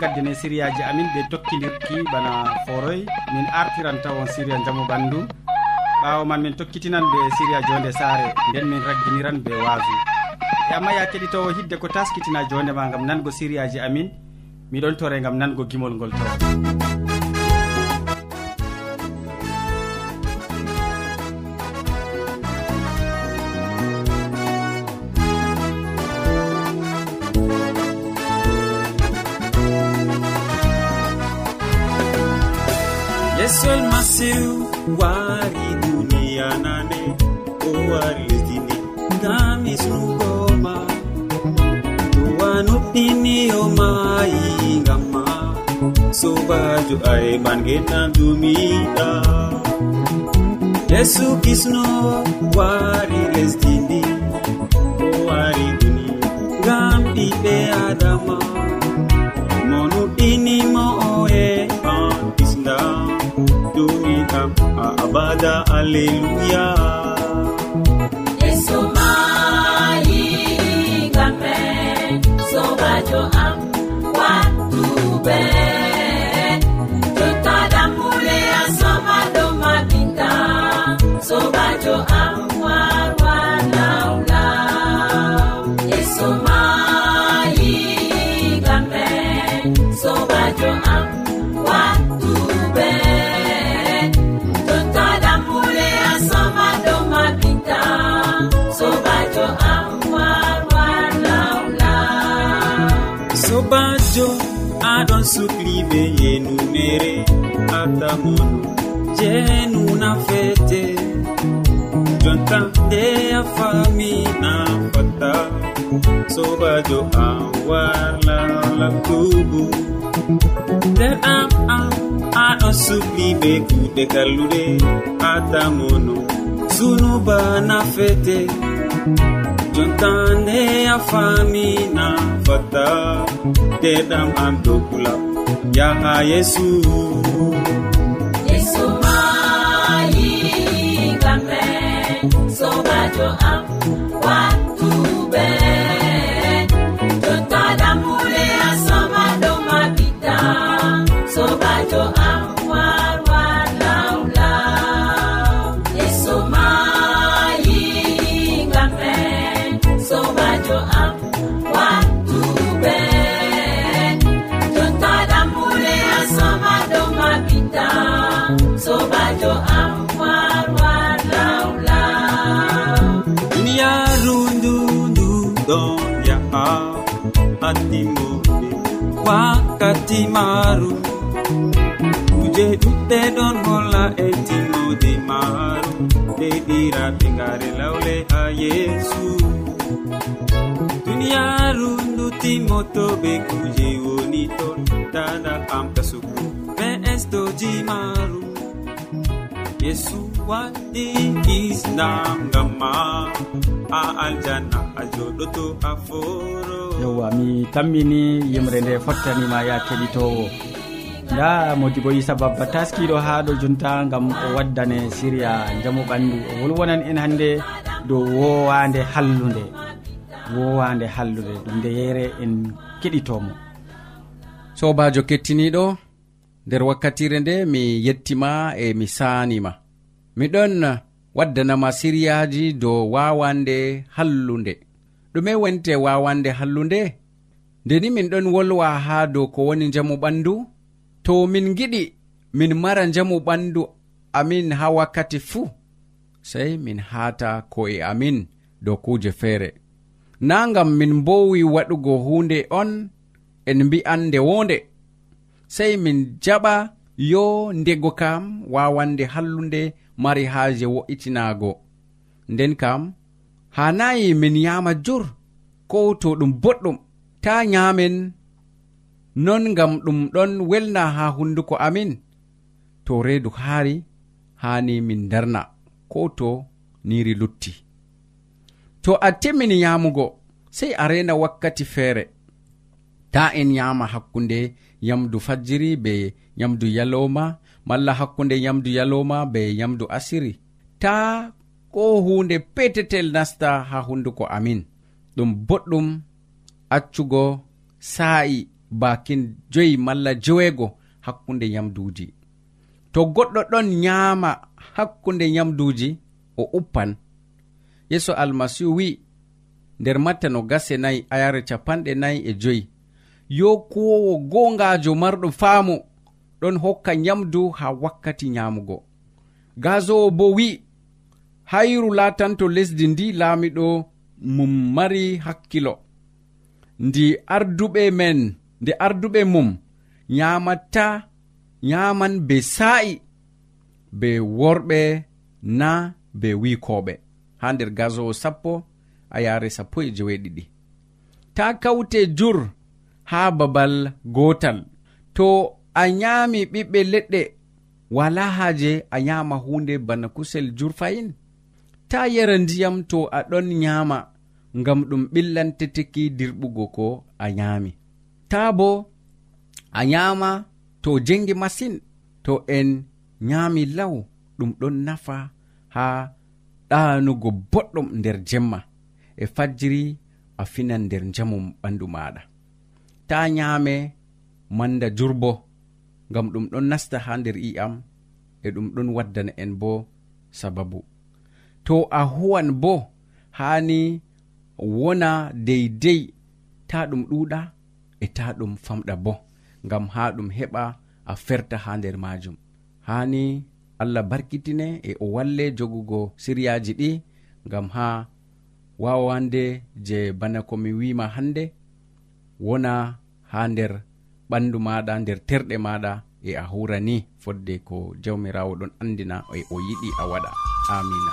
gaddane siriyaji amin ɓe tokkidirki bana foroy. Min artiran taw on siriya jaamu ɓandu. Ɓawo man min tokkitinan ɓe siriya jonde saare. Nden min ragginiran ɓe waasu. E amma ya keɗitowo hidde ko taskitina jondema gam nango siriyaji amin. Miɗon tore gam nango gimol ngol taw. sobajo ay bangena dumiɗa yesu kisno wari lesdini o wari duni ngam ɓiɓɓe adama monuɗinimo oe an kisda dumiɗa a abada alleluya. yalta nde a fami an fatta sobajo an warla labtugu nder am am aɗo subli be kuɗe kallude atamono sunuba nafete jontande a fami na fatta ndeɗam am dokula yaha yesu. to am wa timaaru kuje ɗuɗɗe ɗon holla e timmode maru. Dey ɗiraɓe ngare lawle ha yesu duniyaru ndu timmoto ɓe kuje woni ton. Dada amta sugu be estoji maru. Yesu waɗi islam ngamma a aljanna a joɗoto a foro. yewwa mi tammini yimre nde fottanima ya keɗitowo. Nda modibo isa babba taskiɗo ha ɗo junta gam o waddane siriya jaamu ɓandu. O wolwonan en hannde dow wowande hallude wowande hallude. Ɗum nde yere en keɗitomo. Sobajo kettiniɗo nder wakkatire nde mi yettima e mi saanima. Miɗon waddanama siriyaji dow wawande hallunde ɗume wonte wawande hallunde. Ndeni min ɗon wolwa haa dow ko woni njamu ɓandu. To min giɗi min mara njamu ɓandu. Amin haa wakkati fuu sey min haata ko'e amin dow kuuje feere. Na ngam min mbowi waɗugo hunde on en mbi'an nde wonde sey min jaɓa yo ndego kam wawande hallunde mari haaje wo'itinaago. Nden kam hanayi min yama jur ko to ɗum boɗɗum. Ta nyamen non ngam ɗum ɗon welna ha hunduko amin. To reedu haari hani min darna ko to niri lutti. To a timmini yamugo sei a rena wakkati feere. Ta en yama hakkunde yamdu fajjiri be yamdu yalowma malla hakkunde yamdu yalowma be yamdu asiri. Ta ko hunde petetel nasta ha hunduko amin. Ɗum boɗɗum accugo sa'i bakin joyi malla joweego hakkunde nyamduji to goɗɗo ɗon nyama hakkunde nyamduji o uppan. Yeso almasihu wi'i nder matta no gase nayi ayare capanɗe nayi e joyi. Yo kuwowo gongajo marɗo faamu ɗon hokka nyamdu ha wakkati nyamugo gazowo bo wi'i hayru latanto lesdi ndi laamiɗo mum mari hakkilo. Ndi arduɓe men nde arduɓe mum nyamata nyaman be sa'i be worɓe na be wikoɓe ha nder gasowo sappo a yare sappo e joweeɗiɗi ta kawte jur ha babal gotal to a nyami ɓiɓɓe leɗɗe wala haaje a nyama hunde bana kusel jur fayin? ta yara ndiyam to aɗon nyama ngam ɗum ɓillanteteki dirɓugo ko a nyami ta bo a nyama to jengi masin to en nyami law ɗum ɗon nafa ha ɗanugo boɗɗum nder jemma e fajjiri a finan nder jamu ɓandu maɗa ta nyame manda jurbo ngam ɗum ɗon nasta ha nder i'am e ɗum ɗon waddana en bo sababu. to a huwan bo hani wona deydey ta ɗum ɗuɗa e ta ɗum famɗa bo ngam ha ɗum heɓa a ferta ha nder majum hani allah barkitine e o walle jogugo siryaji ɗi ngam ha wawande je bana komi wima hande wona ha nder ɓandu maɗa nder terɗe maɗa e a hurani fodde ko jawmirawo ɗon andina e o yiɗi a waɗa. Amina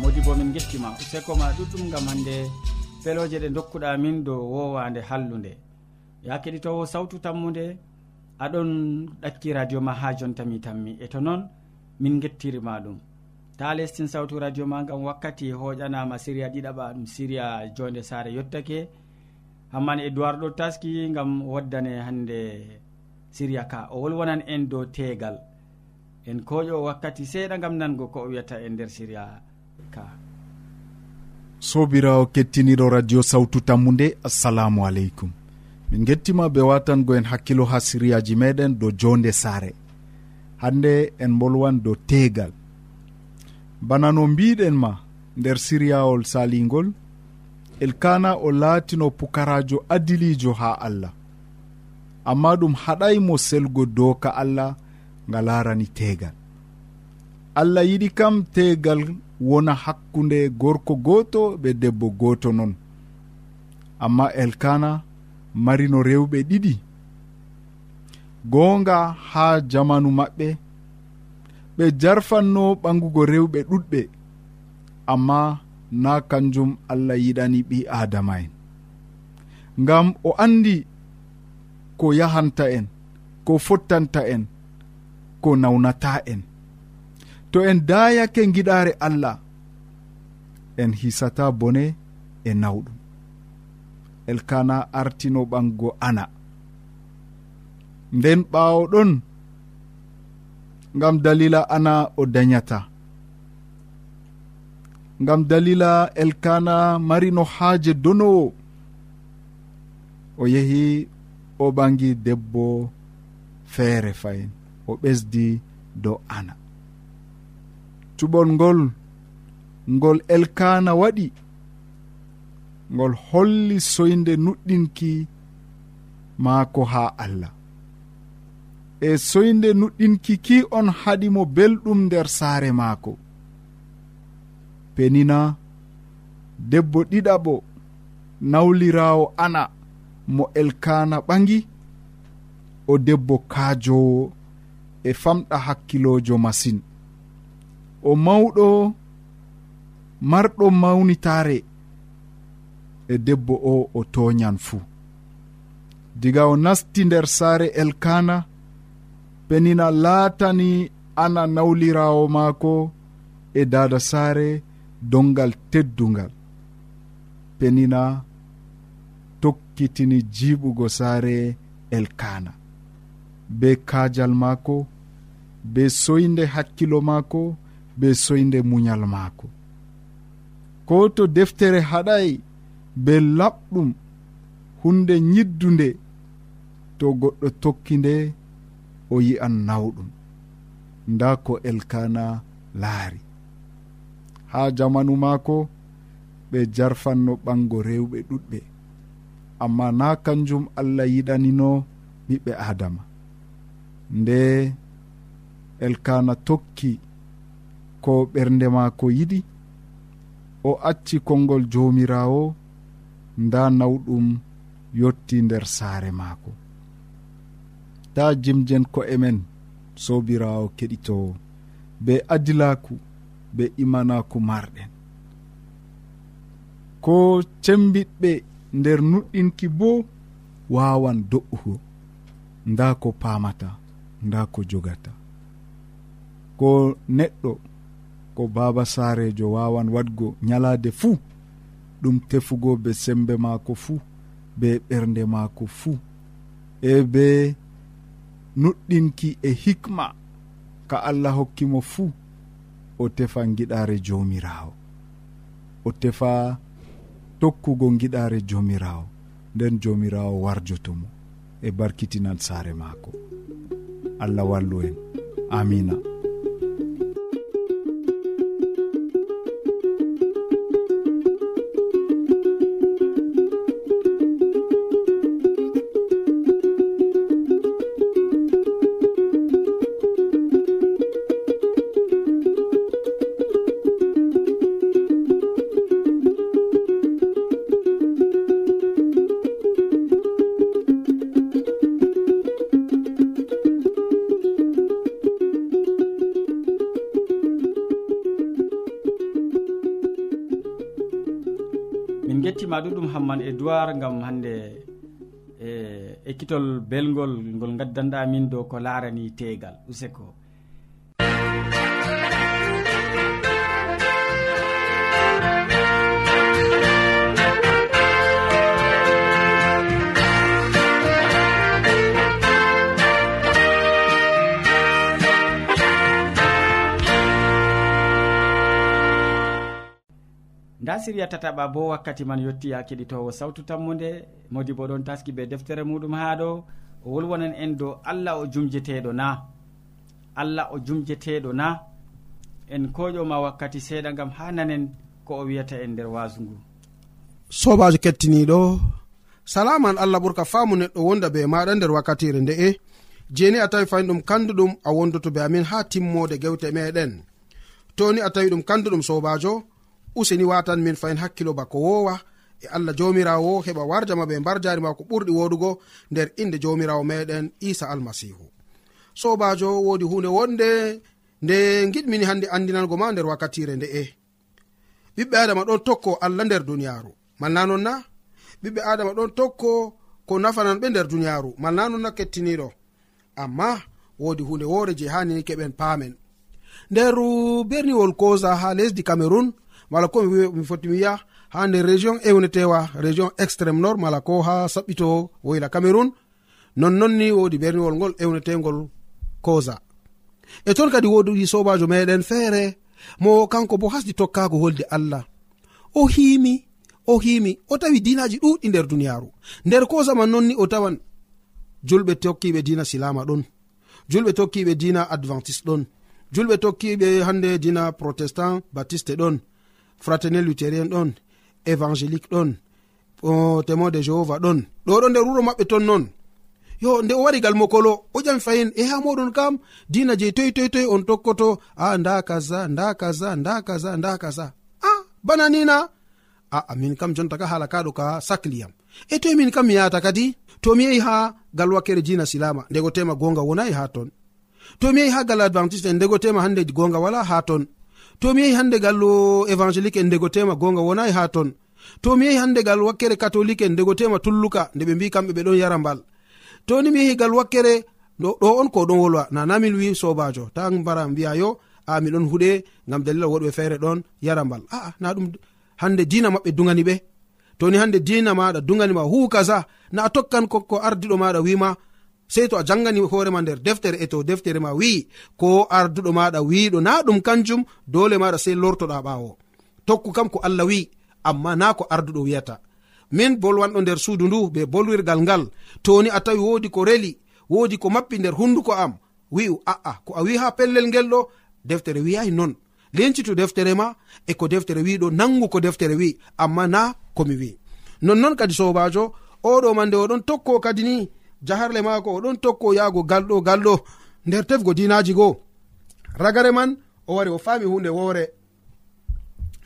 modi bo min gettima useko ma ɗuɗɗum gam hande feloje ɗe dokkuɗa min dow wowande hallude. Ya keɗitowo sawtu tammude aɗon ɗakki radio ma ha jontami tammi. E to noon min gettirima ɗum. Ta lestin sawtu radio ma gam wakkati hoƴanama siriya ɗiɗaɓa ɗum siriya jonde saare yettake hamman e duwar ɗo taski gam waddane hande siriya ka. O wolwonan en dow tegal. En koƴo wakkati seeɗa gam nango ko o wiyata e nder siriya. sobirawo kettiniɗo radio sawtu tammu nde assalamu aleykum. Min gettima be watango en hakkilo ha siriyaji meɗen dow jonde saare. Hande en bolwan dow tegal bana no mbiɗen ma nder siriyawol salingol elkana o laatino pukarajo adilijo ha allah. Amma ɗum haɗaymo selgo doka allah nga larani teegal. allah yiɗi kam tegal wona hakkunde gorko goto ɓe debbo goto noon amma elkana marino rewɓe ɗiɗi. Gonga ha jamanu maɓɓe ɓe jarfanno ɓangugo rewɓe ɗuɗɓe. Amma na kanjum allah yiɗani ɓi adama en ngam o andi ko yahanta en ko fottanta en ko nawnata en. to en dayake giɗare allah en hisata bone e nawɗum. Elkana artino ɓango ana. Nden ɓawo ɗon ngam dalila ana o dayata ngam dalila elkana marino haaje donowo o yehi o ɓangi debbo feere fayin o ɓesdi dow ana. cuɓol ngol ngol elkana waɗi ngol holli soyde nuɗɗinki maako ha allah. E soyde nuɗɗinki ki on haɗimo belɗum nder saare maako. Penina debbo ɗiɗaɓo nawlirawo ana mo elkana ɓangi o debbo kaajowo e famɗa hakkilojo masine o mawɗo marɗo mawnitare e debbo o o toñan fuu. Diga o nasti nder saare elkana penina laatani ana nawlirawo maako e dada saare dongal teddungal. Penina tokkitini jiɓugo saare elkana be kajal maako be soyde hakkilo maako be soyde muñal maako. Ko to deftere haɗay be laɓɗum hunde ñiddunde to goɗɗo tokki nde o yi'an nawɗum. Nda ko elkana laari. Ha jamanu maako ɓe jarfanno ɓango rewɓe ɗuɗɓe. Amma na kanjum allah yiɗanino ɓiɓɓe adama nde elkana tokki ko ɓernde maako yiɗi o acci konngol joomirawo nda nawɗum yotti nder saare maako. Ta jimjen ko'e men sobirawo keɗitowo be adilaku be imanaku marɗen ko cembiɗɓe nder nuɗɗinki bo wawan do'ugo nda ko pamata nda ko jogata. Ko neɗɗo ko baba saarejo wawan wadgo nyalade fuu ɗum tefugo be sembe maako fuu be ɓernde maako fuu e be nuɗɗinki e hikma ka allah hokkimo fuu o tefa giɗare jomirawo o tefa tokkugo giɗare jomirawo nden jomirawo warjotomo e barkitinan saare maako. Allah wallu en. Amina. devoir gam hande eh, e ekkitol belgol ngol gaddanɗa min dow ko laarani tegal useko. nda siriya tataɓa bo wakkati man yetti ya keɗitowo sawtu tammude modi bo ɗon taski be deftere muɗum ha ɗo o wolwonan en dow allah o jumjeteɗo na. Allah o jumjeteɗo na. En koƴoma wakkati seeɗa gam ha nanen ko o wiyata en nder wasu ngu. Sobajo kettiniɗo salaman allah ɓurka faamu neɗɗo wonda be maɗa nder wakkatire nde'e jeni a tawi fayin ɗum kanduɗum a wondoto be amin ha timmode gewte meɗen toni a tawi ɗum kanduɗum sobajo useni watan min fayin hakkilo bako wowa. E allah jomirawo heɓa warjama ɓe mbar jari ma ko ɓurɗi woɗugo nder inde jomirawo meɗen isa almasihu. Sobajo wodi hunde wonde nde giɗmini hande andinango ma nder wakkatire nde'e ɓiɓɓe adama ɗon tokko allah nder duniyaru malna non na? Ɓiɓɓe adama ɗon tokko ko nafanan ɓe nder duniyaru malna non na kettiniɗo? Amma wodi hunde wore je hanini keɓen paamen. Nder berniwol kosa ha lesdi cameron mala ko mi foti mi wiya ha nder région ewnetewa région extrême nord. Mala ko ha saɓɓito woyla cameron nonnon ni wodi berniwol ngol ewnetegol kosa e ton kadi wodi sobajo meɗen feere mo kanko bo hasdi tokkako holde allah. O himi o himi o tawi dinaji ɗuɗɗi nder duniyaru nder kosa man nonni o tawan julɓe tokkiɓe dina silama ɗon julɓe tokkiɓe dina adventiste ɗon julɓe tokkiɓe hande dina protestant baptiste ɗon fraternel luthérien ɗon évangélique ɗon témoin de jehova ɗon. Ɗo ɗo nder wuro maɓɓe ton non. Yo nde o wari gal mokolo o ƴami fayin e ha moɗon kam dina je toyi toyi toyi on tokkoto a nda kaza nda kaza nda kaza nda kaza. A bana nina? Aa min kam jonta ka hala kaɗo ka sakliyam e toyi min kam mi yahata kadi? To mi yehi ha gal wakkere dina silama ndego tema gonga wonayi ha ton. To mi yehi ha gal adventiste en ndego tema hande gonga wala ha ton. to mi yehi handegal évangélique en ndegotema gonga wonayi e ha ton. To mi yehi hande gal wakkere catholique en ndegotema tulluka nde ɓe mbi kamɓe ɓe ɗon yara mbal. To ni mi yehi gal wakkere ɗo on ko ɗon wolwa. Nana min wi sobajo. Ta mbara mbiya yo a miɗon huɗe gam dalila woɗɓe feere ɗon yara mbal. Aa na ɗum hande dina maɓɓe dugani ɓe. Toni hande dina maɗa duganima hu kaza. Na a tokkan ko ardiɗo maɗa wima sei to a jangani hoorema nder deftere e to deftere ma wi'i ko arduɗo maɗa wiɗo na ɗum kanjum dole maɗa sei lortoɗa ɓawo. Tokku kam ko allah wi'i amma na ko arduɗo wiyata. Min bolwanɗo nder suudu ndu be bolwirgal ngal toni a tawi wodi ko reli wodi ko mappi nder hunduko am wi'u a'a ko a wi ha pellel ngel ɗo deftere wiyayi non. Lincitu deftere ma e ko deftere wiɗo nangu ko deftere wi amma na komi wi nonnon kadi sobajo oɗo man nde oɗon tokko kadi ni jaharle maako oɗon tokko yahgo galɗo galɗo nder tefgo dinaji goo. Ragare man o wari o faami hunde woore.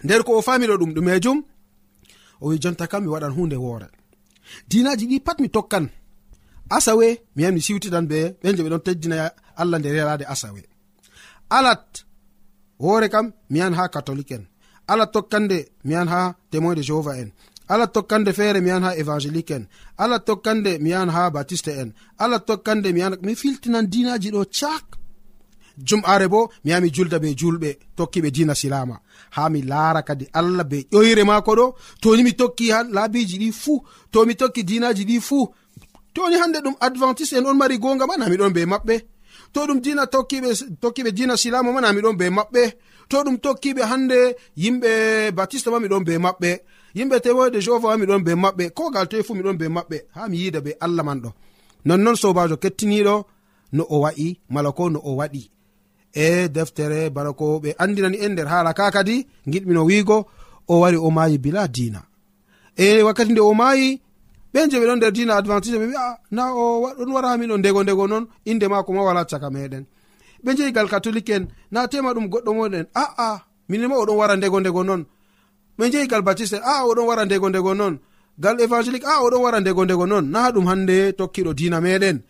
Nder ko o faamiɗo ɗum ɗumejum o wi jonta kam mi waɗan hunde woore. Dinaji ɗi pat mi tokkan. Asawe mi yahi mi siwtitan be ɓen je ɓe ɗon teddina allah nder yalade asawe. Alat woore kam mi yan ha catholique en alat tokkande mi yan ha témoin de jehova en. ala tokkande feere mi yahan ha évangélique en. Ala tokkande mi yahan ha baptiste en. Ala tokkande mi yahan mi filtinan dinaji ɗo cak jum'are bo mi yaha mi julda be julɓe tokkiɓe dina silama ha mi laara kadi allah be ƴoyre maako ɗo. Toni mi tokki han laabiji ɗi fuu. To mi tokki dinaji ɗi fuu. Toni hande ɗum adventiste en on mari gonga ma namiɗon be maɓɓe. To ɗum dina tokkiɓe tokkiɓe dina silama ma namiɗon be maɓɓe. To ɗum tokkiɓe hande yimɓe baptiste ma miɗon be maɓɓe. yimɓe te woyde jehova wa miɗon be maɓɓe kogal toye fuu miɗon be maɓɓe ha mi yida be allah man ɗo. Nonnoon sobajo kettiniɗo no o wa'i mala ko no o waɗi. E deftere bana ko ɓe andinani en nder haala ka kadi giɗmino wiigo o wari o maayi bila dina e wakkati nde o maayi ɓen je ɓe ɗon nder dina adventiste ɓe wi'a na o ɗon wara hamin o ndego ndego noon inde mako ma wala caka meɗen ɓe jeyigal catholique en na tema ɗum goɗɗo moɗen aa minima oɗon wara ndego ndego noon min jehi gal baptiste a oɗon wara ndego ndego non. Gal évangélique a oɗon wara ndego ndego non. Na ɗum hande tokkiɗo dina meɗen.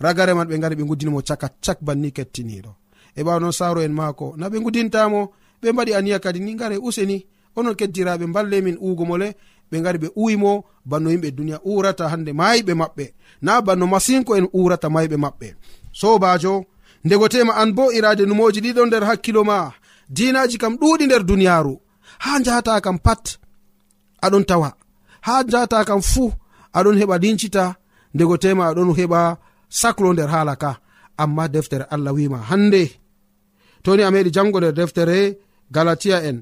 Ragare man ɓe gari ɓe guddinimo caka cak banni kettiniɗo. E ɓawa noon saro en maako. Na ɓe gudintamo ɓe mbaɗi aniya kadi ni gare useni. Onon keddiraɓe mballe min uugomole ɓe gari ɓe uwimo banno yimɓe duniya urata hande mayiɓe maɓɓe. Na banno masinko en urata mayiɓe maɓɓe. Sobajo ndegotema an bo irade numoji ɗiɗo nder hakkilo ma. Dinaji kam ɗuɗi nder duniyaru ha njahata kam pat aɗon tawa. Ha njahata kam fuu aɗon heɓa lincita ndego tema aɗon heɓa saklo nder hala ka. Amma deftere allah wima hande. Toni a meɗi jango nder deftere galatiya en.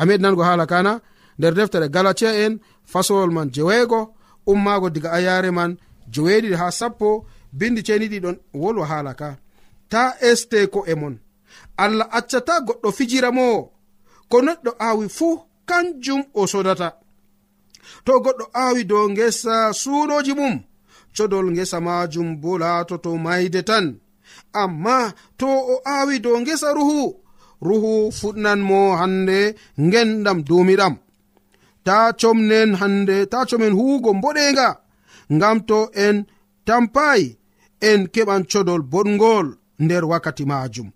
A meɗi nango hala kana nder deftere galatiya en fasowol man jeweego ummago diga ayare man joweeɗiɗi ha sappo bindi ceniɗi ɗon wolwa hala ka. Ta esteko e mon. Allah accata goɗɗo fijira mo. ko neɗɗo aawi fuu kanjum o sodata. To goɗɗo aawi dow ngesa suuɗoji mum codol ngesa majum bo laatoto mayde tan. Amma to o aawi dow ngesa ruhu ruhu fuɗnan mo hande ngendam dumiɗam ta comnen hande ta comen huugo mboɗenga ngam to en tampayi en keɓan codol boɗgol nder wakkati majum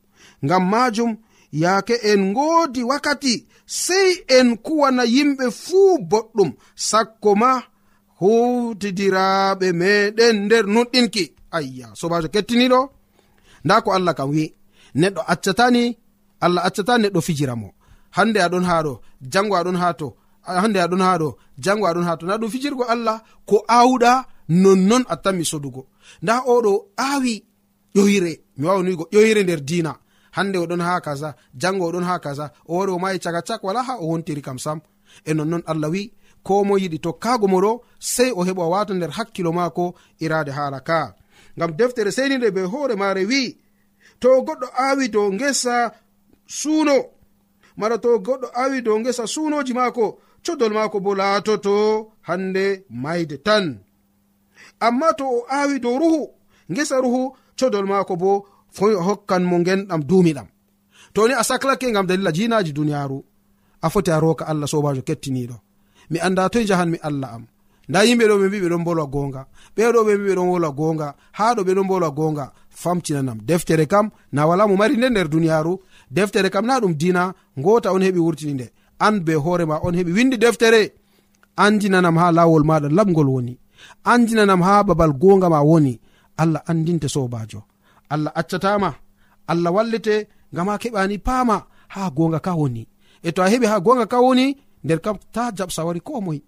ngam majum yaake en ngoodi wakkati sey en kuwana yimɓe fuu boɗɗum. Sakko ma howtidiraaɓe meɗen nder nuɗɗinki. Ayya sobajo kettiniɗo. Nda ko allah kam wi neɗɗo accatani allah accata neɗɗo fijira mo. Hande aɗon ha ɗo jango aɗon ha to hande aɗon ha ɗo jango aɗon ha to. Na ɗum fijirgo allah ko awɗa nonnon attanmi sodugo. Nda oɗo awi ƴoyre mi wawan wigo ƴoyre nder dina hande oɗon ha kaza jango oɗon ha kaza o wari o mayi caga cak wala ha o wontiri kam sam. E nonnon allah wi ko mo yiɗi tokkago mo ɗo sey o heɓa o wata nder hakkilo mako irade hala ka. Ngam deftere seni nde be hoore mare wi to goɗɗo awi dow gesa suuno mara to goɗɗo awi dow gesa suunoji maako codol maako bo laatoto hande mayde tan. Amma to o awi dow ruhu gesa ruhu codol maako bo foy hokkan mo genɗam duumiɗam. To ni a saklake gam dalila jinaji duniyaru a foti a roka allah sobajo kettiniɗo mi anda toye jahanmi allah am. Nda yimɓe ɗo ɓe mbi ɓeɗon bolwa gonga ɓeɗo ɓe mbi ɓeɗon wolwa gonga ha ɗo ɓeɗon bolwa gonga famtinanam. Deftere kam na wala mo mari nde nder duniyaru deftere kam na ɗum dina ngota on heɓi wurtini nde. An be hoorema on heɓi windi deftere. Andinanam ha lawol maɗa lamgol woni. Andinanam ha babal gonga ma woni. Allah andinte sobajo allah accatama allah wallete ngam ha keɓani paama ha gonga ka woni. E to a heɓi ha gonga ka woni nder kam ta jabsawari ko moy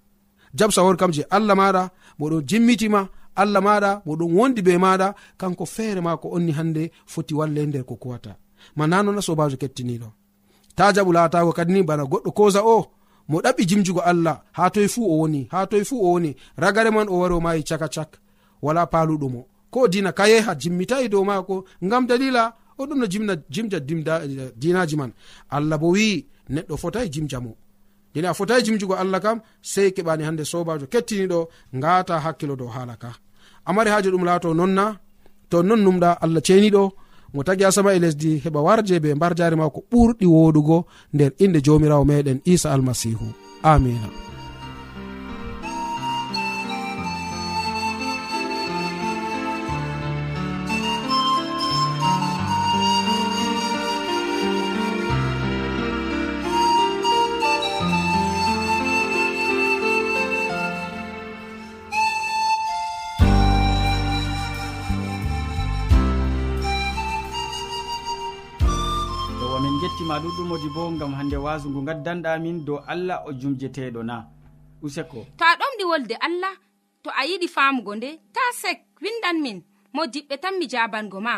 jabsawari kam je allah maɗa moɗon jimmitima allah maɗa moɗon wondi be maɗa kanko feere ma ko onni hande foti walle nder ko kuwata. Ma nanona sobajo kettiniɗo ta jaɓu latago kadini bana goɗɗo kosa o mo ɗaɓɓi jimjugo allah ha toye fuu o woni ha toye fuu o woni ragare man o wari o mayi caka cak wala paluɗumo ko dina kayeha jimmitayi dow maako ngam dalila oɗum no jimna jimja dinaji man. Allah bo wi neɗɗo fotayi jimjamo mo. A fotayi jimjugo allah kam sei keɓani hande sobajo kettiniɗo ngata hakkilo dow hala ka. Amari haaji ɗum laato nonna to non numɗa allah ceniɗo mo tagi asama e lesdi heɓa warje be mbar jari mako ɓurɗi woɗugo nder inde jomirawo meɗen isa almasihu. Amina. modi bo gam hande wasu ngu gaddanɗamin dow allah o jumjeteɗo na. Useko? To a ɗomɗi wolde allah to a yiɗi famugo nde ta sek windan min mo diɓɓe tan mi jabango ma.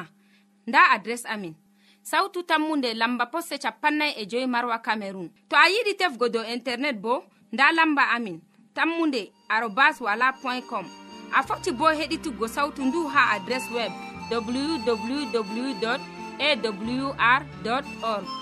Nda adres amin. Sautu tammunde lamba posse capannay e joyi marwa camerun to a yiɗi tefgo dow internet bo nda lamba amin. Tammunde arobas wala point com. A foti bo heɗituggo sautu ndu ha adres web www awr org.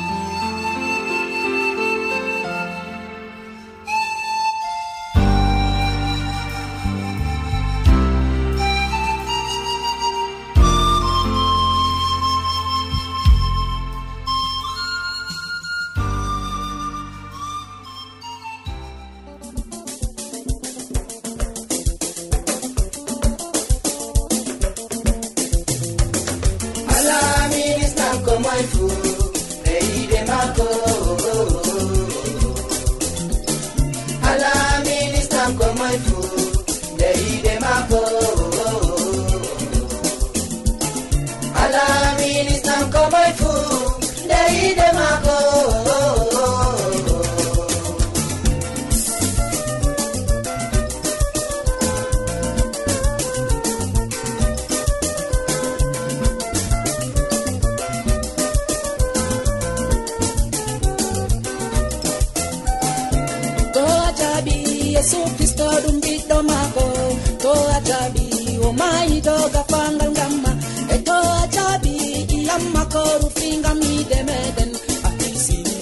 midoga pangal ngamma e to a jaaɓi iyamma ko rufi ngam yiide meɗen a hisini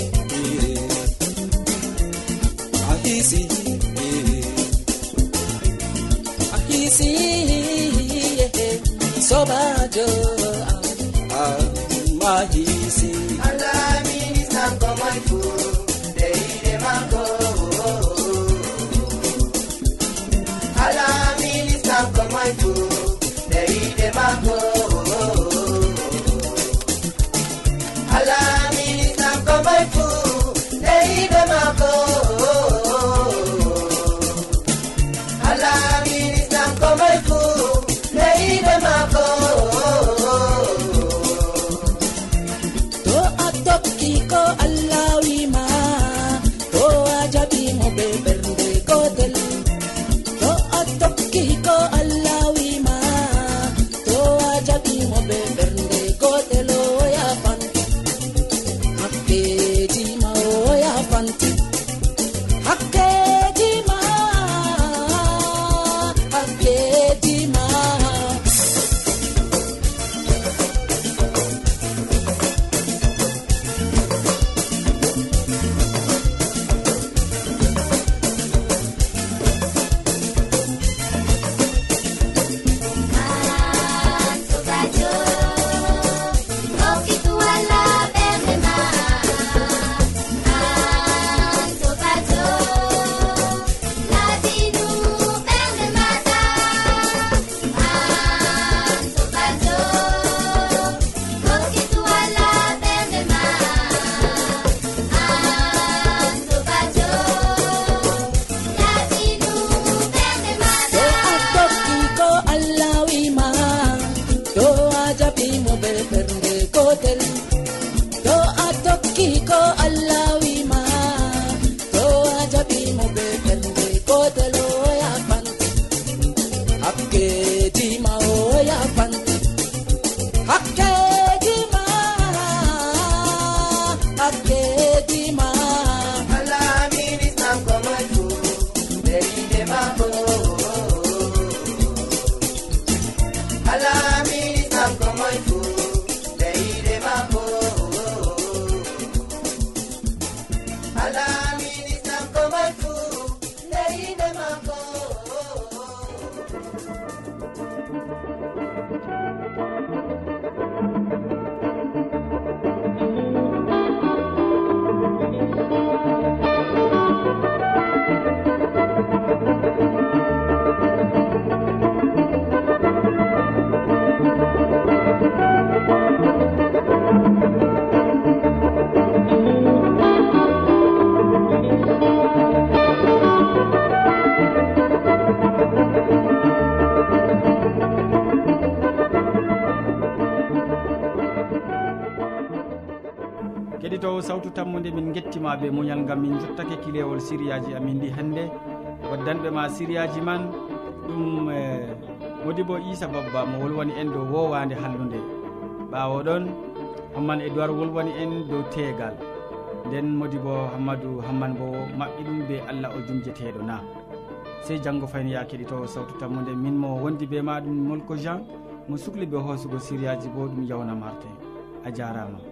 a hisini a hisiye sobajo ma hisi alaminisa komon gotel. gettima be muñal ngam min jottake kilewol siriyaji amin ndi hannde waddanɓe ma siriyaji man ɗum eh, modi bo isa babba mo wolwani en dow wowande hallude ɓawo ɗon hamman e dowar wolwani en dow teegal nden modi bo hammadou hamman bo maɓɓi ɗum be allah o jumjeteɗo na. Sey janggo fayni ya keɗitowo sawtu tammude min mo wondi be maɗum molko jean mo sukli be hoosugo siriyaji bo ɗum yawna martin a jarama.